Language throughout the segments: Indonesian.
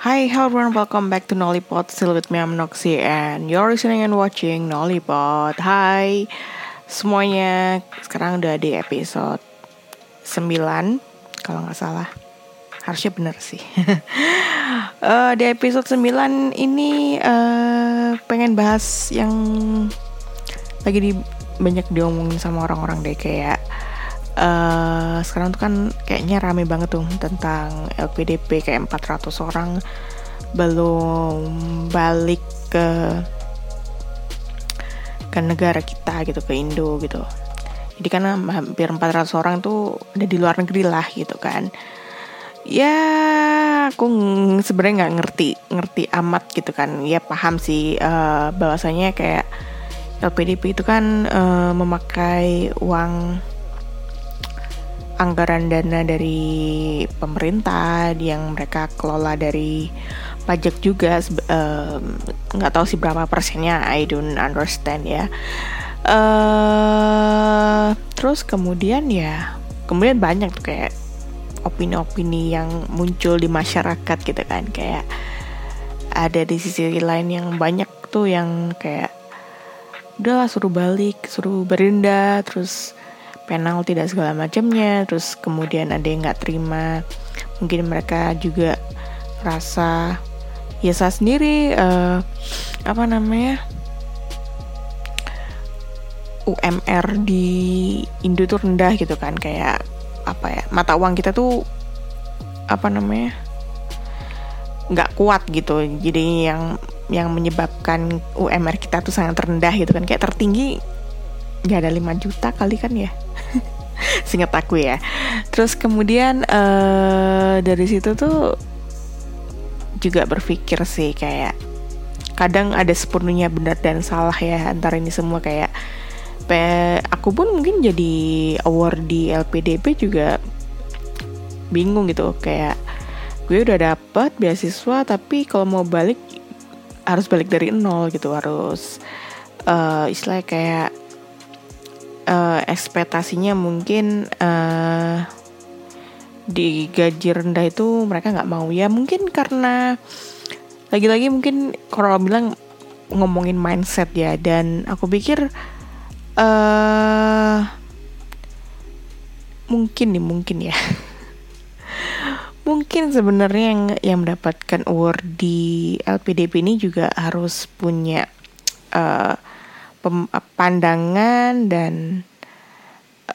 Hi, hello everyone, welcome back to Nollipod Still with me, I'm Noxy And you're listening and watching Nollipod Hai semuanya. Sekarang udah di episode 9 Kalau nggak salah. Harusnya bener sih. Uh, Di episode 9 ini uh, Pengen bahas yang Lagi di banyak diomongin sama orang-orang deh Kayak uh, sekarang tuh kan kayaknya rame banget tuh tentang LPDP kayak 400 orang belum balik ke ke negara kita gitu ke Indo gitu. Jadi karena hampir 400 orang tuh ada di luar negeri lah gitu kan. Ya aku sebenarnya nggak ngerti ngerti amat gitu kan. Ya paham sih uh, bahwasanya kayak LPDP itu kan uh, memakai uang anggaran dana dari pemerintah yang mereka kelola dari pajak juga nggak um, tahu sih berapa persennya I don't understand ya. Uh, terus kemudian ya kemudian banyak tuh kayak opini-opini yang muncul di masyarakat gitu kan kayak ada di sisi lain yang banyak tuh yang kayak udah suruh balik suruh berindah terus penal tidak segala macamnya terus kemudian ada yang nggak terima. Mungkin mereka juga rasa ya saya sendiri uh, apa namanya UMR di Indo tuh rendah gitu kan kayak apa ya mata uang kita tuh apa namanya nggak kuat gitu. Jadi yang yang menyebabkan UMR kita tuh sangat rendah gitu kan kayak tertinggi nggak ada 5 juta kali kan ya? Singkat aku ya. Terus kemudian uh, dari situ tuh juga berpikir sih kayak kadang ada sepenuhnya benar dan salah ya antara ini semua kayak pe, aku pun mungkin jadi award di LPDP juga bingung gitu. Kayak gue udah dapet beasiswa tapi kalau mau balik harus balik dari nol gitu harus uh, istilahnya kayak uh, ekspektasinya mungkin uh, di gaji rendah itu mereka nggak mau. Ya mungkin karena lagi-lagi mungkin kalau bilang ngomongin mindset ya dan aku pikir uh, mungkin nih mungkin ya. Mungkin sebenarnya yang yang mendapatkan award di LPDP ini juga harus punya uh, pandangan dan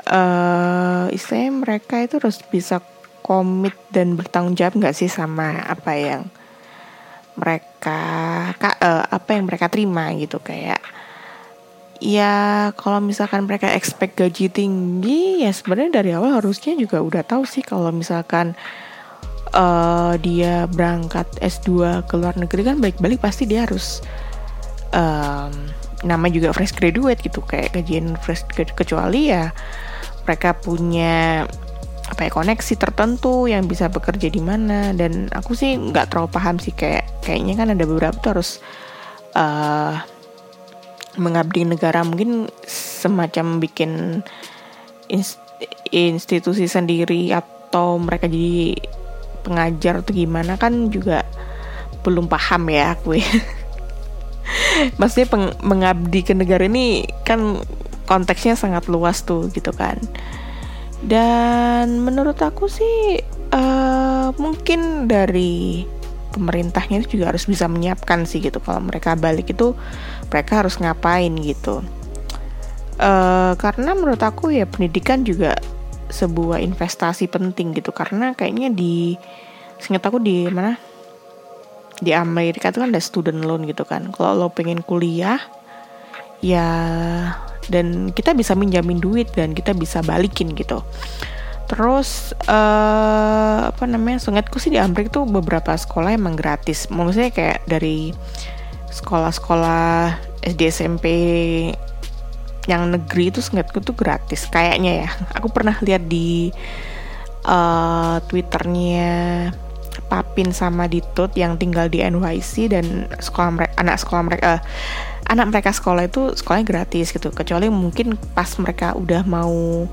uh, istilahnya mereka itu harus bisa komit dan bertanggung jawab nggak sih sama apa yang mereka uh, apa yang mereka terima gitu? Kayak ya kalau misalkan mereka expect gaji tinggi ya sebenarnya dari awal harusnya juga udah tahu sih kalau misalkan uh, dia berangkat S2 ke luar negeri kan balik-balik pasti dia harus um, nama juga fresh graduate gitu kayak kajian fresh graduate kecuali ya mereka punya apa ya koneksi tertentu yang bisa bekerja di mana dan aku sih nggak terlalu paham sih kayak kayaknya kan ada beberapa tuh harus uh, mengabdi negara mungkin semacam bikin institusi sendiri atau mereka jadi pengajar atau gimana kan juga belum paham ya aku ya. maksudnya peng, mengabdi ke negara ini kan konteksnya sangat luas tuh gitu kan. Dan menurut aku sih uh, mungkin dari pemerintahnya juga harus bisa menyiapkan sih gitu. Kalau mereka balik itu mereka harus ngapain gitu. Uh, karena menurut aku ya pendidikan juga sebuah investasi penting gitu. Karena kayaknya di singkat aku di mana di Amerika itu kan ada student loan gitu kan. Kalau lo pengen kuliah ya dan kita bisa minjamin duit dan kita bisa balikin gitu. Terus uh, apa namanya sungatku sih di Amerika tuh beberapa sekolah emang gratis. Maksudnya kayak dari sekolah-sekolah SD SMP yang negeri itu sungatku tuh gratis kayaknya ya. Aku pernah lihat di uh, twitternya Papin sama Ditut yang tinggal di NYC dan sekolah mereka anak sekolah mereka uh, anak mereka sekolah itu sekolahnya gratis gitu. Kecuali mungkin pas mereka udah mau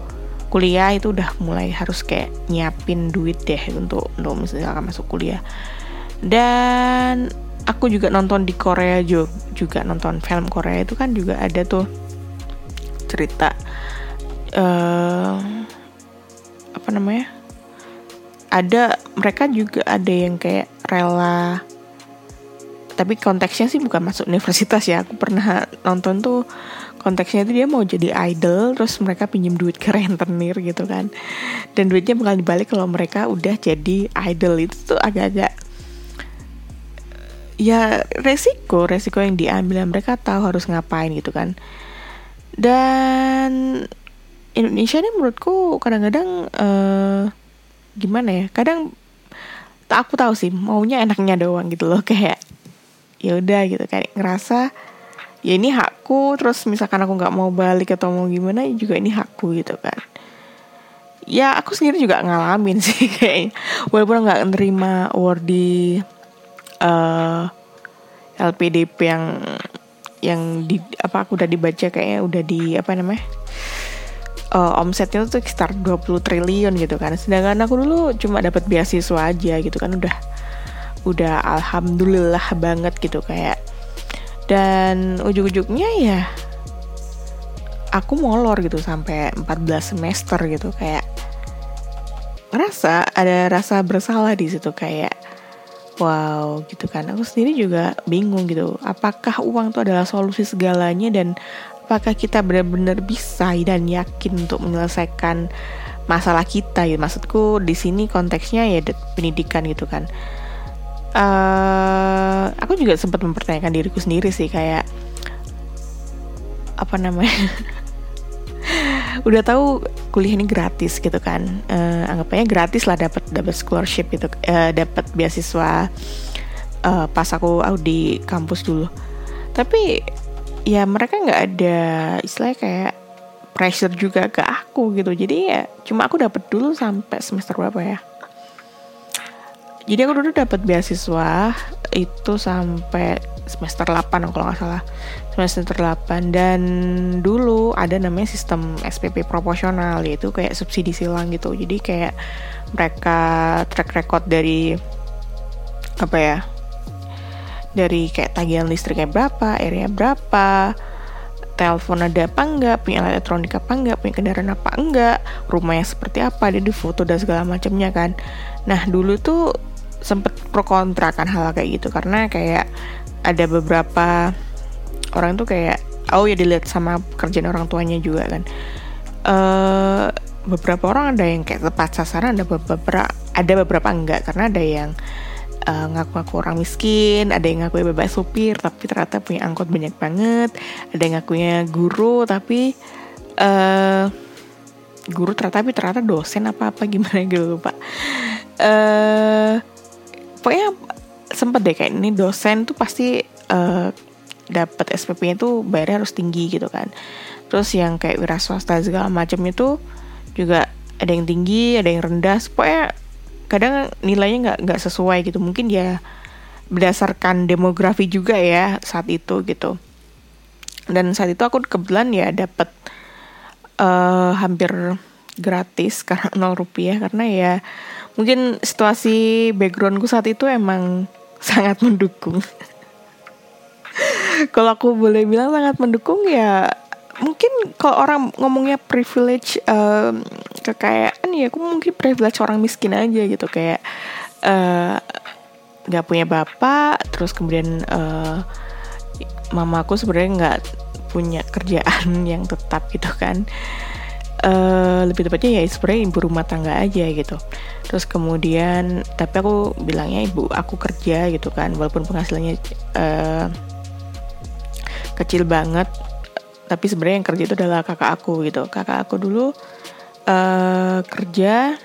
kuliah itu udah mulai harus kayak nyiapin duit deh untuk untuk misalnya masuk kuliah. Dan aku juga nonton di Korea juga, juga nonton film Korea itu kan juga ada tuh cerita uh, apa namanya ada mereka juga ada yang kayak rela. Tapi konteksnya sih bukan masuk universitas ya. Aku pernah nonton tuh konteksnya itu dia mau jadi idol terus mereka pinjam duit ke rentenir gitu kan. Dan duitnya bakal dibalik kalau mereka udah jadi idol. Itu tuh agak-agak ya resiko resiko yang diambil mereka tahu harus ngapain gitu kan. Dan Indonesia ini menurutku kadang-kadang uh, gimana ya kadang tak aku tahu sih maunya enaknya doang gitu loh kayak ya udah gitu kayak ngerasa ya ini hakku terus misalkan aku nggak mau balik atau mau gimana ya juga ini hakku gitu kan. Ya aku sendiri juga ngalamin sih kayak walaupun nggak nerima award di uh, eh, LPDP yang yang di apa aku udah dibaca kayaknya udah di apa namanya uh, omsetnya tuh sekitar 20 triliun gitu kan. Sedangkan aku dulu cuma dapat beasiswa aja gitu kan udah udah alhamdulillah banget gitu kayak. Dan ujung-ujungnya ya aku molor gitu sampai 14 semester gitu kayak ngerasa ada rasa bersalah di situ kayak wow gitu kan. Aku sendiri juga bingung gitu apakah uang itu adalah solusi segalanya dan apakah kita benar-benar bisa dan yakin untuk menyelesaikan masalah kita? Ya maksudku di sini konteksnya ya pendidikan gitu kan. Uh, aku juga sempat mempertanyakan diriku sendiri sih kayak apa namanya? Udah tahu kuliah ini gratis gitu kan? Uh, anggapannya gratis lah dapat dapat scholarship itu uh, dapat beasiswa uh, pas aku di kampus dulu. Tapi ya mereka nggak ada istilahnya kayak pressure juga ke aku gitu. Jadi ya cuma aku dapat dulu sampai semester berapa ya? Jadi aku dulu dapat beasiswa itu sampai semester 8 kalau nggak salah. Semester 8 dan dulu ada namanya sistem SPP proporsional yaitu kayak subsidi silang gitu. Jadi kayak mereka track record dari apa ya dari kayak tagihan listriknya berapa area berapa telepon ada apa enggak, punya elektronik apa enggak, punya kendaraan apa enggak, rumahnya seperti apa, ada di foto dan segala macamnya kan. Nah dulu tuh sempet pro kontra kan hal kayak gitu karena kayak ada beberapa orang tuh kayak oh ya dilihat sama kerjaan orang tuanya juga kan uh, beberapa orang ada yang kayak tepat sasaran ada beberapa ada beberapa enggak karena ada yang uh, ngaku-ngaku orang miskin, ada yang ngaku bebas supir tapi ternyata punya angkot banyak banget, ada yang ngakunya guru tapi uh, guru ternyata tapi ternyata dosen apa apa gimana gitu pak. Uh, pokoknya sempet deh kayak ini dosen tuh pasti uh, dapat SPP-nya tuh bayarnya harus tinggi gitu kan. Terus yang kayak wira swasta segala macam itu juga ada yang tinggi, ada yang rendah. Pokoknya kadang nilainya nggak nggak sesuai gitu. Mungkin ya berdasarkan demografi juga ya saat itu gitu. Dan saat itu aku kebetulan ya dapat uh, hampir gratis karena nol rupiah karena ya mungkin situasi backgroundku saat itu emang sangat mendukung. kalau aku boleh bilang sangat mendukung ya mungkin kalau orang ngomongnya privilege um, kekayaan ya aku mungkin privilege orang miskin aja gitu. Kayak uh, nggak punya bapak terus kemudian uh, mama aku sebenarnya nggak punya kerjaan yang tetap gitu kan. Uh, lebih tepatnya ya sebenarnya ibu rumah tangga aja gitu. Terus kemudian tapi aku bilangnya ibu aku kerja gitu kan. Walaupun penghasilannya uh, kecil banget tapi sebenarnya yang kerja itu adalah kakak aku gitu. Kakak aku dulu uh, kerja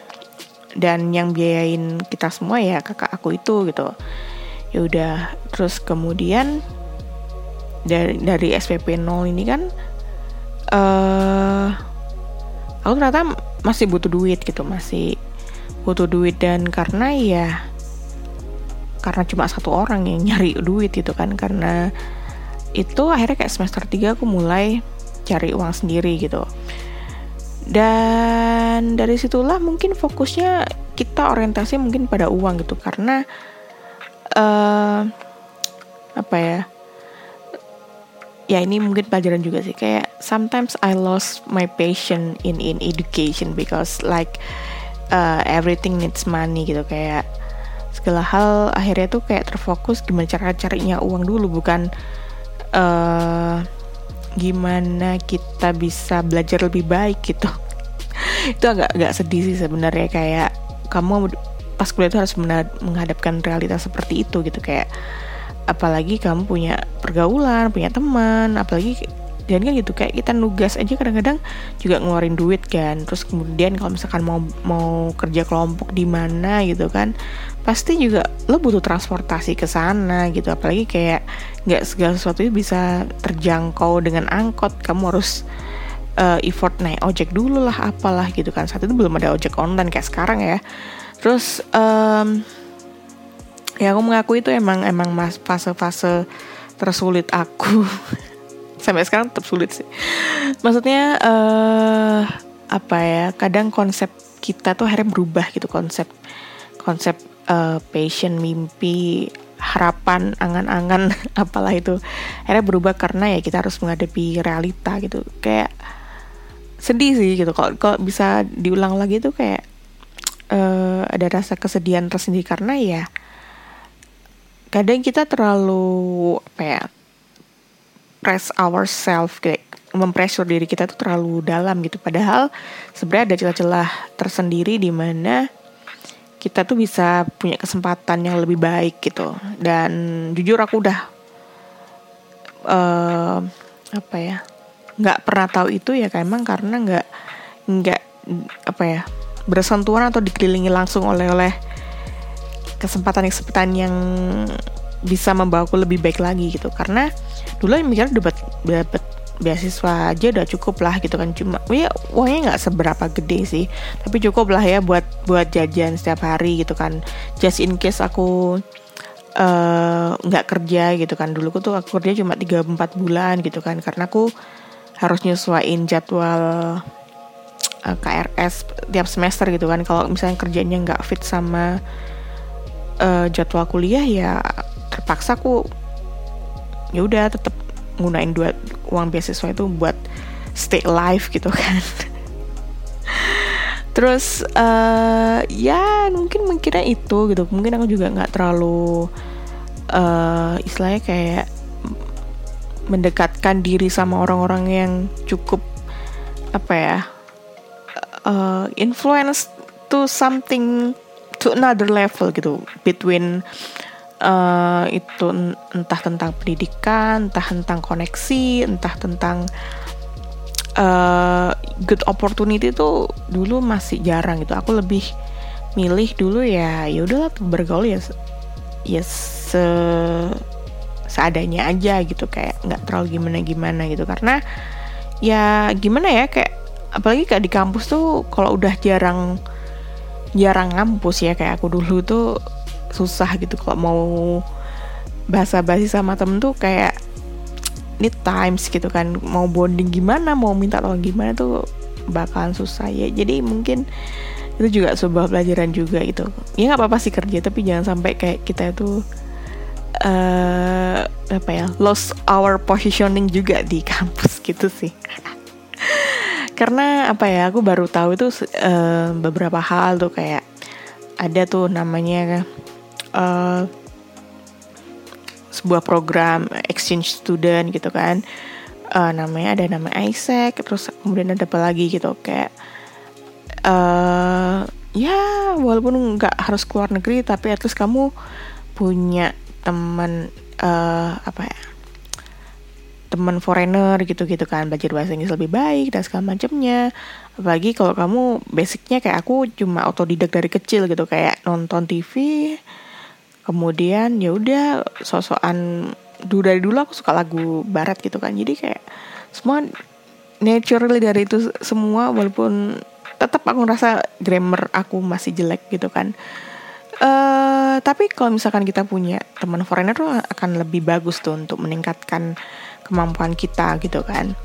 dan yang biayain kita semua ya kakak aku itu gitu. Ya udah terus kemudian dari dari SPP 0 ini kan uh, aku ternyata masih butuh duit gitu masih butuh duit. Dan karena ya karena cuma satu orang yang nyari duit gitu kan karena itu akhirnya kayak semester 3 aku mulai cari uang sendiri gitu. Dan dari situlah mungkin fokusnya kita orientasi mungkin pada uang gitu. Karena uh, apa ya ya ini mungkin pelajaran juga sih. Kayak sometimes I lost my passion in in education because like uh, everything needs money gitu. Kayak segala hal akhirnya tuh kayak terfokus gimana cara carinya uang dulu. Bukan uh, gimana kita bisa belajar lebih baik gitu. Itu agak agak sedih sih sebenarnya kayak kamu pas kuliah itu harus menghadapkan realitas seperti itu gitu kayak apalagi kamu punya pergaulan punya teman apalagi dan kan gitu kayak kita nugas aja kadang-kadang juga ngeluarin duit kan. Terus kemudian kalau misalkan mau mau kerja kelompok di mana gitu kan pasti juga lo butuh transportasi ke sana gitu. Apalagi kayak nggak segala sesuatu bisa terjangkau dengan angkot. Kamu harus uh, effort naik ojek dulu lah apalah gitu kan. Saat itu belum ada ojek online kayak sekarang ya. Terus um, ya aku mengaku itu emang emang mas fase-fase tersulit aku sampai sekarang tetap sulit sih. Maksudnya uh, apa ya kadang konsep kita tuh akhirnya berubah gitu konsep konsep uh, passion mimpi harapan angan-angan apalah itu akhirnya berubah karena ya kita harus menghadapi realita gitu. Kayak sedih sih gitu. Kalau kalau bisa diulang lagi tuh kayak uh, ada rasa kesedihan tersendiri karena ya kadang kita terlalu apa ya press ourselves kayak mempressure diri kita tuh terlalu dalam gitu. Padahal sebenarnya ada celah-celah tersendiri di mana kita tuh bisa punya kesempatan yang lebih baik gitu. Dan jujur aku udah uh, apa ya nggak pernah tahu itu ya emang karena nggak nggak apa ya bersentuhan atau dikelilingi langsung oleh oleh kesempatan-kesempatan yang bisa membawa aku lebih baik lagi gitu. Karena dulu mikir dapat dapat beasiswa aja udah cukup lah gitu kan. Cuma ya uangnya nggak seberapa gede sih. Tapi cukup lah ya buat buat jajan setiap hari gitu kan. Just in case aku eh, nggak uh, kerja gitu kan. Dulu tuh aku kerja cuma 3-4 bulan gitu kan. Karena aku harus nyesuaiin jadwal uh, eh, KRS tiap semester gitu kan. Kalau misalnya kerjanya nggak fit sama uh, jadwal kuliah ya terpaksa aku ya udah tetap gunain dua uang beasiswa itu buat stay alive gitu kan. Terus uh, ya mungkin mikirnya itu gitu. Mungkin aku juga nggak terlalu uh, istilahnya kayak mendekatkan diri sama orang-orang yang cukup apa ya uh, influence to something to another level gitu. Between uh, itu entah tentang pendidikan, entah tentang koneksi, entah tentang uh, good opportunity itu dulu masih jarang gitu. Aku lebih milih dulu ya ya udahlah bergaul ya ya se seadanya aja gitu kayak nggak terlalu gimana gimana gitu karena ya gimana ya kayak apalagi kayak di kampus tuh kalau udah jarang jarang ngampus ya kayak aku dulu tuh susah gitu kalau mau bahasa basi sama temen tuh kayak need times gitu kan. Mau bonding gimana mau minta tolong gimana tuh bakalan susah ya. Jadi mungkin itu juga sebuah pelajaran juga gitu. Ya nggak apa-apa sih kerja tapi jangan sampai kayak kita itu uh, apa ya lost our positioning juga di kampus gitu sih. Karena apa ya aku baru tahu itu uh, beberapa hal tuh kayak ada tuh namanya uh, sebuah program exchange student gitu kan. Uh, namanya ada nama Isaac terus kemudian ada apa lagi gitu kayak uh, ya walaupun nggak harus keluar negeri tapi terus kamu punya teman uh, apa ya teman foreigner gitu-gitu kan belajar bahasa Inggris lebih baik dan segala macamnya. Apalagi kalau kamu basicnya kayak aku cuma otodidak dari kecil gitu kayak nonton TV kemudian ya udah sosokan dulu dari dulu aku suka lagu barat gitu kan. Jadi kayak semua naturally dari itu semua walaupun tetap aku ngerasa grammar aku masih jelek gitu kan. Uh, tapi kalau misalkan kita punya teman foreigner tuh akan lebih bagus tuh untuk meningkatkan kemampuan kita gitu kan.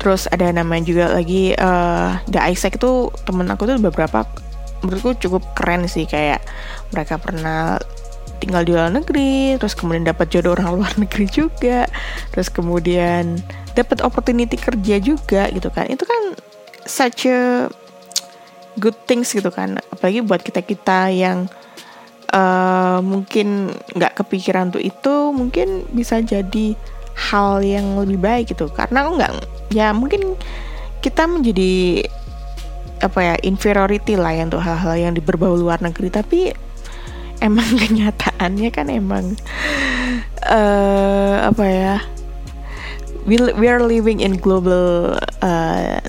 Terus ada namanya juga lagi uh, The Isaac itu temen aku tuh beberapa menurutku cukup keren sih kayak mereka pernah tinggal di luar negeri, terus kemudian dapat jodoh orang luar negeri juga, terus kemudian dapat opportunity kerja juga gitu kan. Itu kan such a good things gitu kan. Apalagi buat kita-kita yang uh, mungkin nggak kepikiran tuh itu, mungkin bisa jadi hal yang lebih baik gitu. Karena nggak, ya mungkin kita menjadi apa ya inferiority lah ya untuk hal-hal yang di berbau luar negeri. Tapi emang kenyataannya kan emang uh, apa ya we we are living in global uh,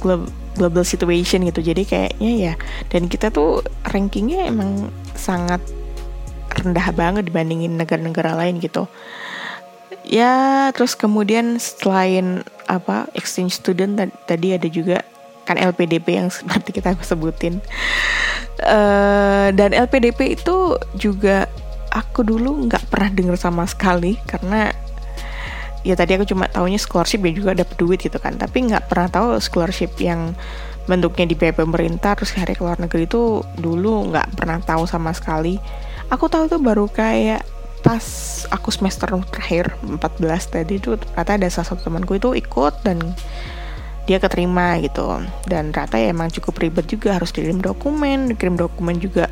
global global situation gitu. Jadi kayaknya ya dan kita tuh rankingnya emang sangat rendah banget dibandingin negara-negara lain gitu. Ya terus kemudian selain apa exchange student tadi ada juga kan LPDP yang seperti kita sebutin. Uh, dan LPDP itu juga aku dulu nggak pernah denger sama sekali karena ya tadi aku cuma tahunya scholarship ya juga dapat duit gitu kan. Tapi nggak pernah tahu scholarship yang bentuknya di PP pemerintah terus hari ke luar negeri itu dulu nggak pernah tahu sama sekali. Aku tahu itu baru kayak pas aku semester terakhir 14 tadi itu ternyata ada salah satu temanku itu ikut dan dia keterima gitu. Dan ternyata ya emang cukup ribet juga harus dikirim dokumen dikirim dokumen juga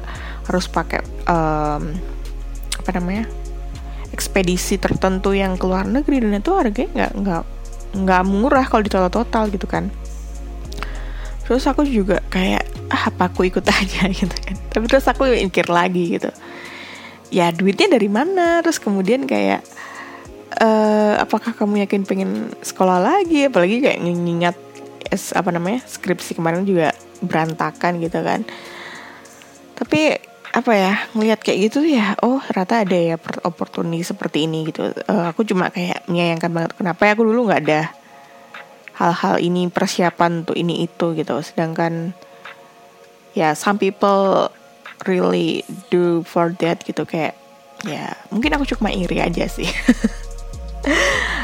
harus pakai um, apa namanya ekspedisi tertentu yang ke luar negeri. Dan itu harganya nggak nggak nggak murah kalau ditotal total gitu kan. Terus aku juga kayak ah, apa aku ikut aja gitu kan. Tapi terus aku mikir lagi gitu. Ya duitnya dari mana? Terus kemudian kayak uh, apakah kamu yakin pengen sekolah lagi? Apalagi kayak ngingat es apa namanya skripsi kemarin juga berantakan gitu kan. Tapi apa ya ngelihat kayak gitu ya oh rata ada ya opportunity seperti ini gitu. Uh, aku cuma kayak menyayangkan banget kenapa ya aku dulu nggak ada hal-hal ini persiapan untuk ini itu gitu. Sedangkan ya some people really do for that gitu. Kayak ya mungkin aku cuma iri aja sih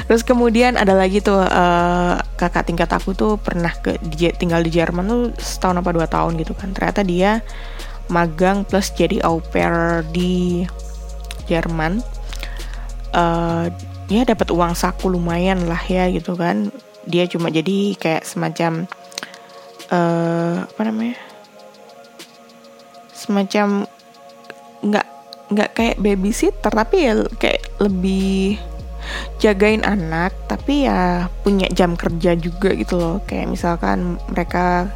Terus kemudian ada lagi tuh uh, kakak tingkat aku tuh pernah ke tinggal di Jerman tuh setahun apa dua tahun gitu kan. Ternyata dia magang plus jadi au pair di Jerman. Uh, ya dapat uang saku lumayan lah ya gitu kan. Dia cuma jadi kayak semacam uh, apa namanya? Semacam nggak nggak kayak babysitter tapi ya kayak lebih jagain anak tapi ya punya jam kerja juga gitu loh. Kayak misalkan mereka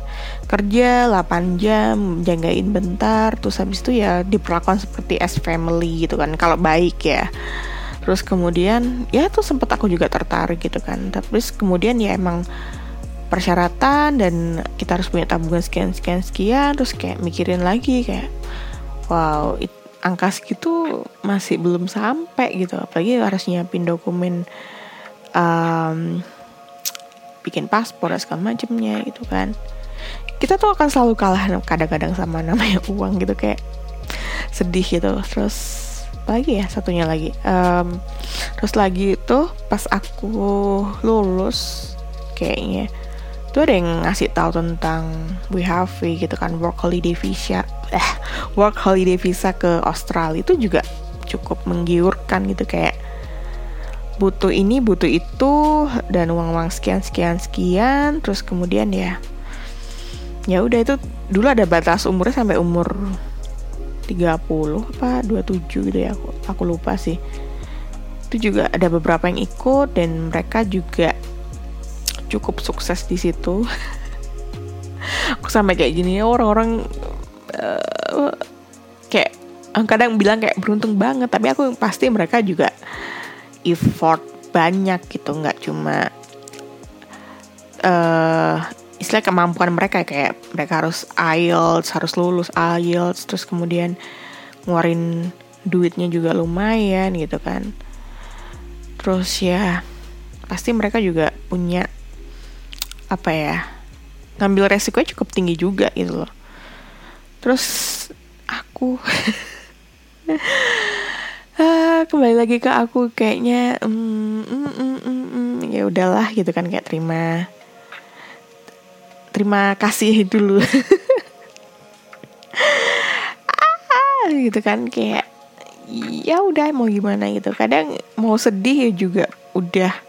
kerja 8 jam jagain bentar terus habis itu ya diperlakukan seperti as family gitu kan kalau baik ya. Terus kemudian ya tuh sempet aku juga tertarik gitu kan. Tapi kemudian ya emang persyaratan dan kita harus punya tabungan sekian sekian sekian terus kayak mikirin lagi kayak wow it, angka segitu masih belum sampai gitu. Apalagi harus nyiapin dokumen um, bikin paspor dan segala macamnya gitu kan. Kita tuh akan selalu kalah kadang-kadang sama namanya uang gitu kayak sedih gitu. Terus lagi ya satunya lagi. Um, terus lagi itu pas aku lulus kayaknya tuh ada yang ngasih tahu tentang WHV gitu kan work holiday visa. Eh work holiday visa ke Australia itu juga cukup menggiurkan gitu kayak butuh ini butuh itu dan uang-uang sekian sekian sekian terus kemudian ya ya udah itu dulu ada batas umurnya sampai umur 30 apa 27 gitu ya aku aku lupa sih. Itu juga ada beberapa yang ikut dan mereka juga cukup sukses di situ. Aku sampai kayak gini orang-orang uh, kayak kadang bilang kayak beruntung banget tapi aku pasti mereka juga effort banyak gitu nggak cuma uh, istilah kemampuan mereka kayak mereka harus IELTS harus lulus IELTS terus kemudian ngeluarin duitnya juga lumayan gitu kan. Terus ya pasti mereka juga punya apa ya ngambil resikonya cukup tinggi juga gitu loh. Terus aku ah, kembali lagi ke aku kayaknya mm, mm, mm, mm, mm, ya udahlah gitu kan kayak terima terima kasih dulu. Gitu kan kayak ya udah mau gimana? Gitu. Kadang mau sedih ya juga udah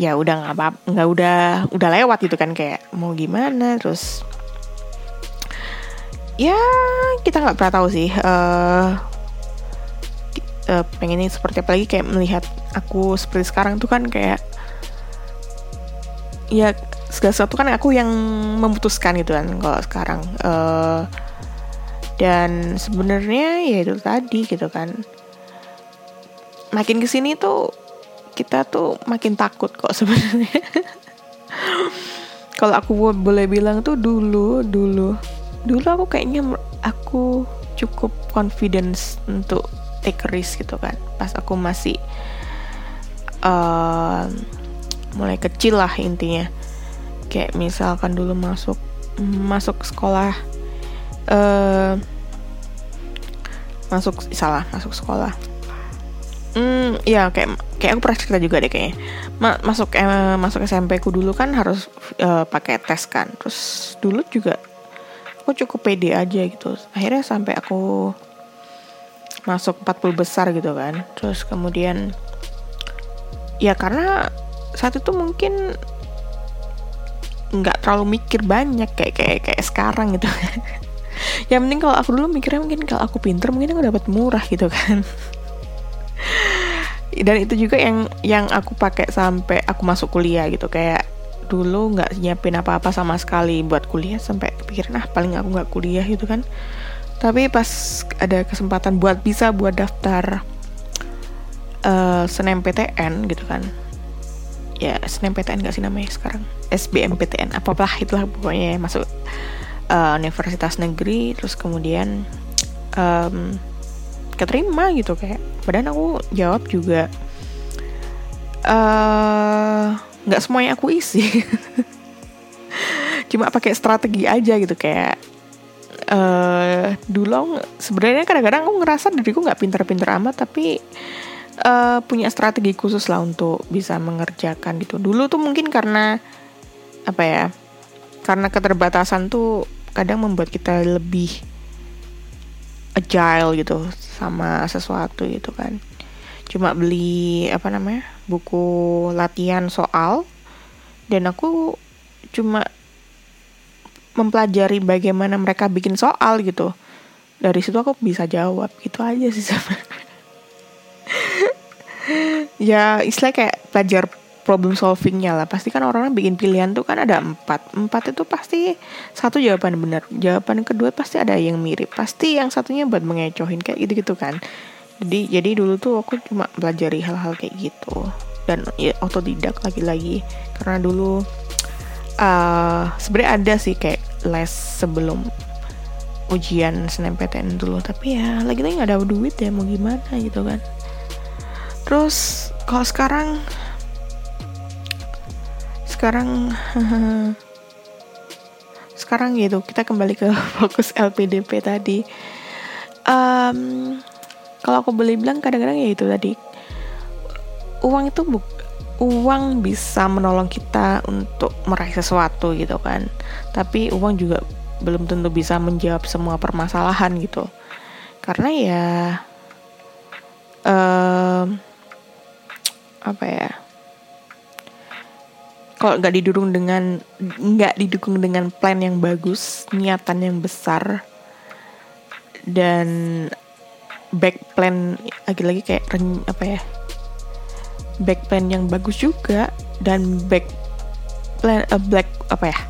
ya udah nggak apa nggak udah udah lewat gitu kan kayak mau gimana terus ya kita nggak pernah tahu sih uh, uh, pengen ini seperti apa lagi kayak melihat aku seperti sekarang tuh kan kayak ya segala sesuatu kan aku yang memutuskan gitu kan kalau sekarang uh, dan sebenarnya ya itu tadi gitu kan. Makin ke sini tuh kita tuh makin takut kok sebenarnya. Kalau aku boleh bilang tuh dulu dulu dulu aku kayaknya aku cukup confidence untuk take risk gitu kan. Pas aku masih uh, mulai kecil lah intinya. Kayak misalkan dulu masuk masuk sekolah uh, masuk salah masuk sekolah hmm ya kayak kayak aku pernah cerita juga deh kayaknya. Ma masuk eh, masuk SMP ku dulu kan harus uh, pakai tes kan. Terus dulu juga aku cukup pede aja gitu. Akhirnya sampai aku masuk 40 besar gitu kan. Terus kemudian ya karena saat itu mungkin nggak terlalu mikir banyak kayak kayak kayak sekarang gitu yang penting kalau aku dulu mikirnya mungkin kalau aku pinter mungkin aku dapat murah gitu kan dan itu juga yang yang aku pakai sampai aku masuk kuliah gitu. Kayak dulu nggak nyiapin apa-apa sama sekali buat kuliah sampai pikirin ah paling aku nggak kuliah gitu kan. Tapi pas ada kesempatan buat bisa buat daftar uh, SNMPTN gitu kan. Ya SNMPTN gak sih namanya sekarang? SBMPTN apalah itulah pokoknya ya, masuk uh, universitas negeri terus kemudian um, keterima gitu kayak padahal aku jawab juga uh, nggak semuanya aku isi cuma pakai strategi aja gitu kayak uh, dulu sebenarnya kadang-kadang aku ngerasa diriku nggak pinter-pinter amat tapi uh, punya strategi khusus lah untuk bisa mengerjakan gitu. Dulu tuh mungkin karena apa ya? Karena keterbatasan tuh kadang membuat kita lebih agile gitu sama sesuatu gitu kan. Cuma beli apa namanya? buku latihan soal dan aku cuma mempelajari bagaimana mereka bikin soal gitu. Dari situ aku bisa jawab gitu aja sih sebenarnya ya istilah kayak pelajar problem solvingnya lah. Pasti kan orang-orang bikin pilihan tuh kan ada empat. Empat itu pasti satu jawaban benar. Jawaban kedua pasti ada yang mirip. Pasti yang satunya buat mengecohin kayak gitu gitu kan. Jadi jadi dulu tuh aku cuma pelajari hal-hal kayak gitu. Dan ya otodidak lagi-lagi. Karena dulu uh, sebenarnya ada sih kayak les sebelum ujian SNMPTN dulu. Tapi ya lagi-lagi nggak ada duit ya mau gimana gitu kan. Terus kalau sekarang sekarang sekarang gitu kita kembali ke fokus LPDP tadi. Um, kalau aku boleh bilang kadang-kadang ya itu tadi uang itu buk uang bisa menolong kita untuk meraih sesuatu gitu kan. Tapi uang juga belum tentu bisa menjawab semua permasalahan gitu. Karena ya um, apa ya kalau nggak didukung dengan nggak didukung dengan plan yang bagus niatan yang besar dan back plan lagi-lagi kayak apa ya back plan yang bagus juga dan back plan uh, black apa ya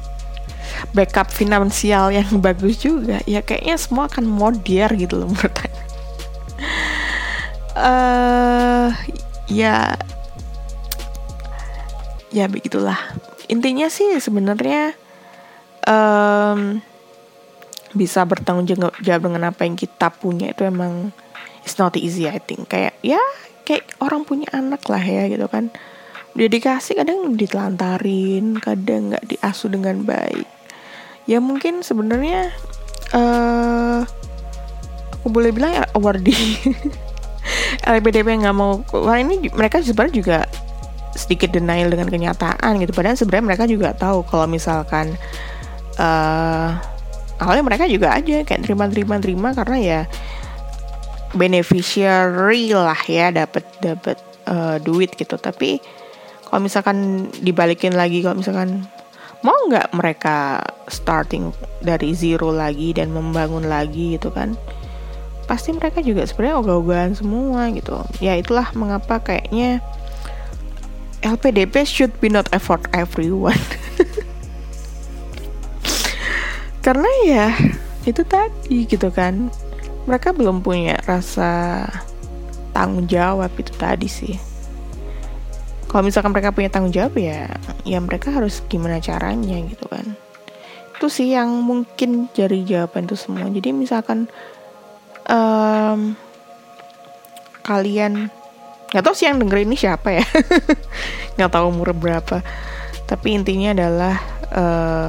backup finansial yang bagus juga ya kayaknya semua akan modiar gitu loh menurut saya. Uh, ya ya begitulah. Intinya sih sebenarnya um, bisa bertanggung jawab dengan apa yang kita punya itu emang it's not easy I think. Kayak ya kayak orang punya anak lah ya gitu kan. Dia dikasih kadang ditelantarin kadang nggak diasuh dengan baik. Ya mungkin sebenarnya uh, aku boleh bilang ya awardee. LPDP nggak mau wah ini mereka sebenarnya juga sedikit denial dengan kenyataan gitu. Padahal sebenarnya mereka juga tahu kalau misalkan uh, awalnya mereka juga aja kayak terima-terima terima karena ya beneficiary lah ya dapat dapat uh, duit gitu. Tapi kalau misalkan dibalikin lagi kalau misalkan mau nggak mereka starting dari zero lagi dan membangun lagi gitu kan pasti mereka juga sebenarnya ogah-ogahan semua gitu. Ya itulah mengapa kayaknya LPDP should be not effort everyone. Karena ya itu tadi gitu kan. Mereka belum punya rasa tanggung jawab itu tadi sih. Kalau misalkan mereka punya tanggung jawab ya ya mereka harus gimana caranya gitu kan. Itu sih yang mungkin jadi jawaban itu semua. Jadi misalkan um, kalian nggak tahu sih yang denger ini siapa ya. Nggak tahu umur berapa. Tapi intinya adalah uh,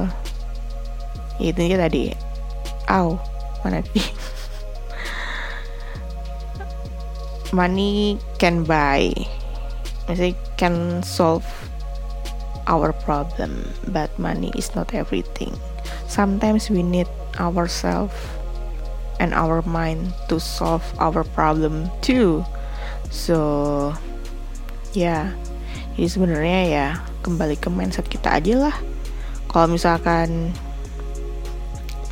ya intinya tadi aw mana sih money can buy. Maksudnya can solve our problem but money is not everything. Sometimes we need ourselves and our mind to solve our problem too so ya yeah. jadi sebenarnya ya kembali ke mindset kita aja lah kalau misalkan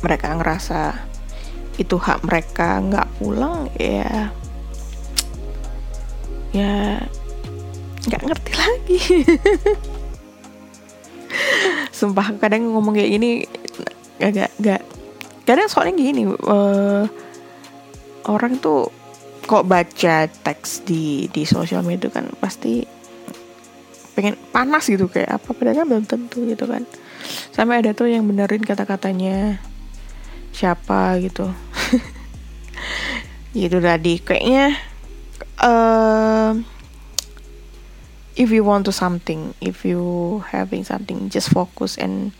mereka ngerasa itu hak mereka nggak pulang ya ya nggak ngerti lagi sumpah kadang ngomong kayak gini agak gak kadang soalnya gini uh, orang tuh kok baca teks di di sosial media kan pasti pengen panas gitu kayak apa padahal kan belum tentu gitu kan. Sampai ada tuh yang benerin kata-katanya siapa? gitu. Gitu tadi kayaknya uh, if you want to something if you having something just focus and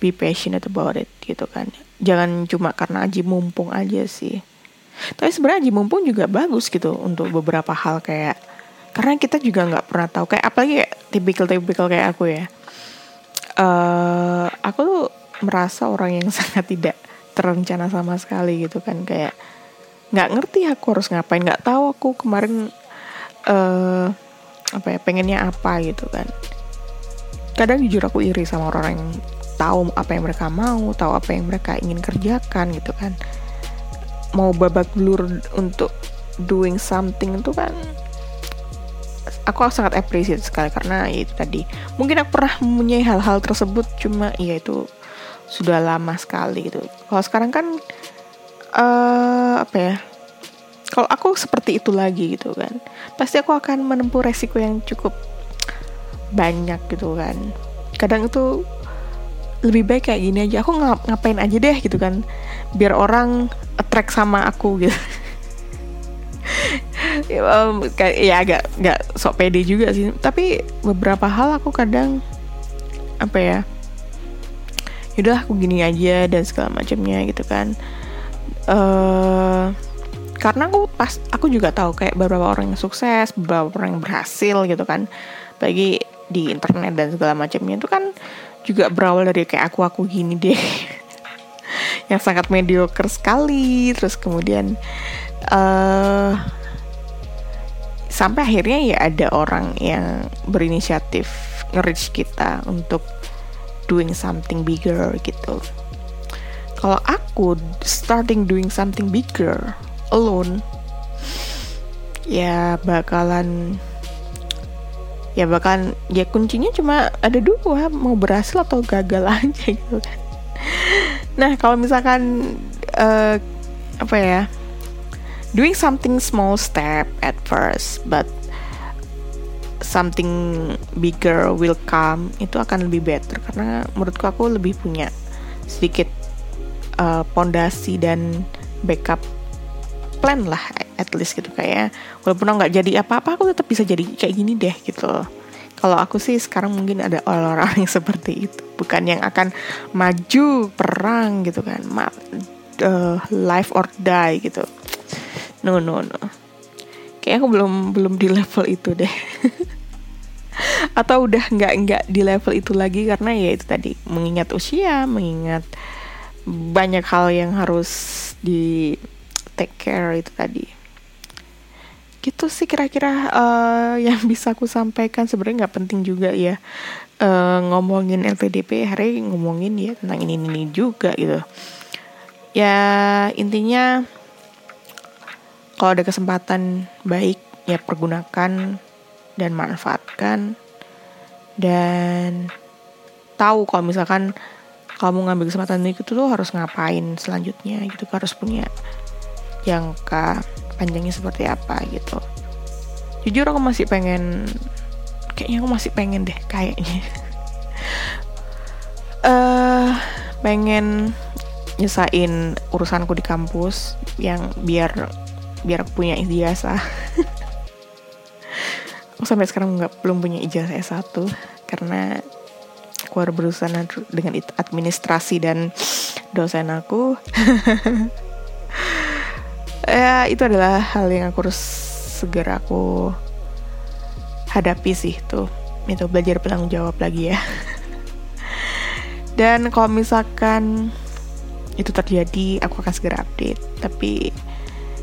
be passionate about it gitu kan. Jangan cuma karena aji mumpung aja sih tapi sebenarnya aji mumpung juga bagus gitu untuk beberapa hal kayak karena kita juga nggak pernah tahu kayak apalagi tipikal-tipikal kayak aku ya. Uh, aku tuh merasa orang yang sangat tidak terencana sama sekali gitu kan kayak nggak ngerti aku harus ngapain nggak tahu aku kemarin uh, apa ya pengennya apa gitu kan. Kadang jujur aku iri sama orang yang tahu apa yang mereka mau tahu apa yang mereka ingin kerjakan gitu kan mau babak belur untuk doing something itu kan aku sangat appreciate sekali karena ya itu tadi. Mungkin aku pernah mempunyai hal-hal tersebut cuma ya itu sudah lama sekali gitu. Kalau sekarang kan uh, apa ya kalau aku seperti itu lagi gitu kan pasti aku akan menempuh resiko yang cukup banyak gitu kan. Kadang itu lebih baik kayak gini aja. Aku ngap ngapain aja deh gitu kan. Biar orang attract sama aku gitu. Ya, um, ya agak nggak sok pede juga sih. Tapi beberapa hal aku kadang apa ya yaudah aku gini aja dan segala macamnya gitu kan. Uh, karena aku pas aku juga tahu kayak beberapa orang yang sukses beberapa orang yang berhasil gitu kan. Bagi di internet dan segala macamnya itu kan juga berawal dari kayak aku aku gini deh. Yang sangat mediocre sekali. Terus kemudian uh, sampai akhirnya ya ada orang yang berinisiatif nge-reach kita untuk doing something bigger gitu. Kalau aku starting doing something bigger alone ya bakalan ya bakalan ya kuncinya cuma ada dua mau berhasil atau gagal aja gitu kan. Nah kalau misalkan uh, apa ya doing something small step at first but something bigger will come itu akan lebih better. Karena menurutku aku lebih punya sedikit uh, pondasi dan backup plan lah at least gitu kayak walaupun nggak jadi apa-apa aku tetap bisa jadi kayak gini deh gitu. Kalau aku sih sekarang mungkin ada orang-orang yang seperti itu bukan yang akan maju perang gitu kan ma uh, life or die gitu. No no no. Kayak aku belum belum di level itu deh. Atau udah nggak nggak di level itu lagi karena ya itu tadi mengingat usia mengingat banyak hal yang harus di take care itu tadi gitu sih kira-kira uh, yang bisa aku sampaikan. Sebenarnya nggak penting juga ya uh, ngomongin LPDP hari ngomongin ya tentang ini ini juga gitu. Ya intinya kalau ada kesempatan baik ya pergunakan dan manfaatkan. Dan tahu kalau misalkan kamu ngambil kesempatan itu tuh harus ngapain selanjutnya gitu harus punya jangka panjangnya seperti apa gitu. Jujur aku masih pengen kayaknya aku masih pengen deh kayaknya. Uh, pengen nyesain urusanku di kampus yang biar biar aku punya ijazah. Aku sampai sekarang nggak belum punya ijazah S1 karena aku harus berusaha dengan administrasi dan dosen aku ya itu adalah hal yang aku harus segera aku hadapi sih tuh. Itu belajar bertanggung jawab lagi ya. Dan kalau misalkan itu terjadi aku akan segera update. Tapi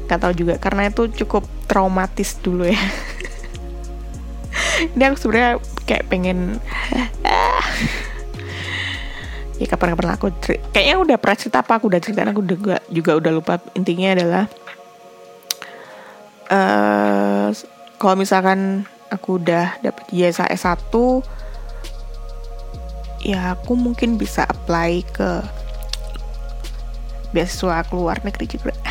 nggak tahu juga karena itu cukup traumatis dulu ya. Ini aku sebenarnya kayak pengen ya kapan-kapan aku kayaknya udah pernah cerita apa aku udah cerita aku juga juga udah lupa. Intinya adalah uh, kalau misalkan aku udah dapat ijazah S1 ya aku mungkin bisa apply ke beasiswa keluar negeri juga.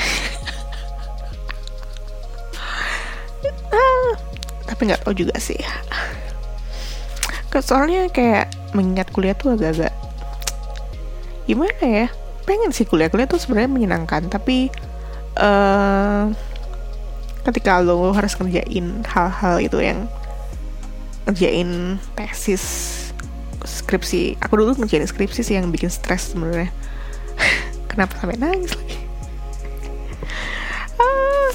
Tapi nggak tahu juga sih. Soalnya kayak mengingat kuliah tuh agak-agak gimana ya? Pengen sih kuliah-kuliah tuh sebenarnya menyenangkan tapi uh, ketika lo harus ngerjain hal-hal itu yang ngerjain tesis skripsi. Aku dulu ngerjain skripsi sih yang bikin stres sebenarnya. Kenapa sampai nangis lagi? Ah.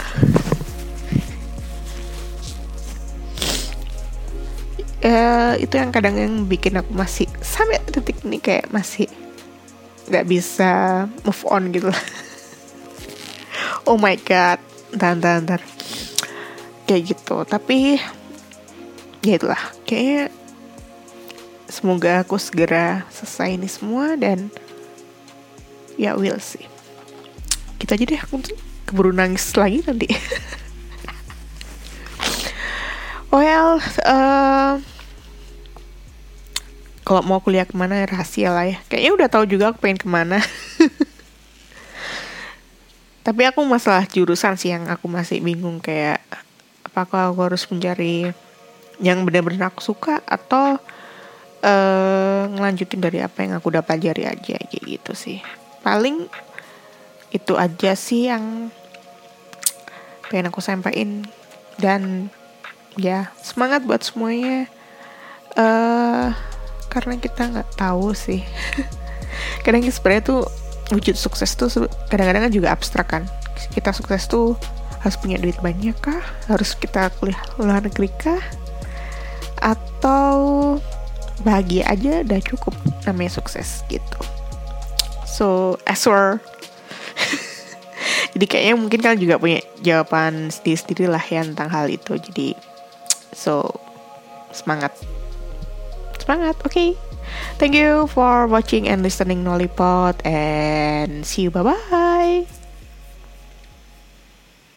ya, itu yang kadang yang bikin aku masih sampai detik ini kayak masih nggak bisa move on gitu. Oh my god ntar ntar ntar kayak gitu. Tapi ya itulah. Kayaknya semoga aku segera selesai ini semua dan ya will sih kita aja deh aku keburu nangis lagi nanti. Well uh, kalau mau kuliah ke mana rahasia lah ya. Kayaknya udah tahu juga aku pengen ke mana tapi aku masalah jurusan sih yang aku masih bingung kayak apakah aku harus mencari yang benar-benar aku suka atau uh, ngelanjutin dari apa yang aku udah pelajari aja kayak gitu sih. Paling itu aja sih yang pengen aku sampaikan. Dan ya semangat buat semuanya. Uh, karena kita nggak tahu sih. Kadang sebenarnya tuh wujud sukses tuh kadang-kadang juga abstrak kan. Kita sukses tuh harus punya duit banyak kah? Harus kita kuliah luar negeri kah? Atau bahagia aja udah cukup namanya sukses gitu. So asur jadi kayaknya mungkin kalian juga punya jawaban sendiri-sendiri lah ya tentang hal itu. Jadi so semangat. Semangat oke. okay. Thank you for watching and listening Nollipod and see you. Bye bye